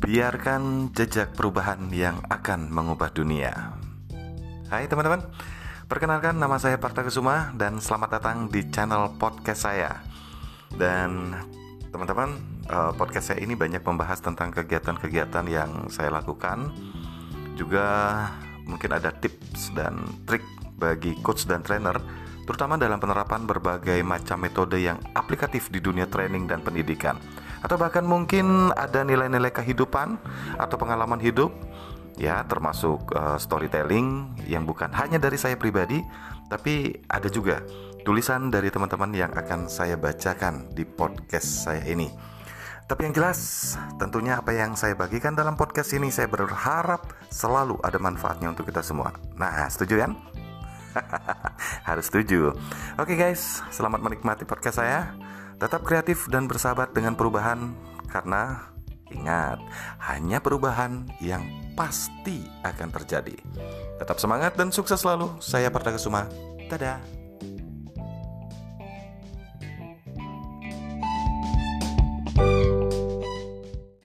Biarkan jejak perubahan yang akan mengubah dunia. Hai teman-teman, perkenalkan nama saya Parta Kesuma dan selamat datang di channel podcast saya. Dan teman-teman, eh, podcast saya ini banyak membahas tentang kegiatan-kegiatan yang saya lakukan. Juga mungkin ada tips dan trik bagi coach dan trainer terutama dalam penerapan berbagai macam metode yang aplikatif di dunia training dan pendidikan. Atau bahkan mungkin ada nilai-nilai kehidupan atau pengalaman hidup ya termasuk uh, storytelling yang bukan hanya dari saya pribadi tapi ada juga tulisan dari teman-teman yang akan saya bacakan di podcast saya ini. Tapi yang jelas, tentunya apa yang saya bagikan dalam podcast ini saya berharap selalu ada manfaatnya untuk kita semua. Nah, setuju kan? Harus setuju. Oke guys, selamat menikmati podcast saya. Tetap kreatif dan bersahabat dengan perubahan karena ingat, hanya perubahan yang pasti akan terjadi. Tetap semangat dan sukses selalu. Saya Parta Kesuma. Dadah.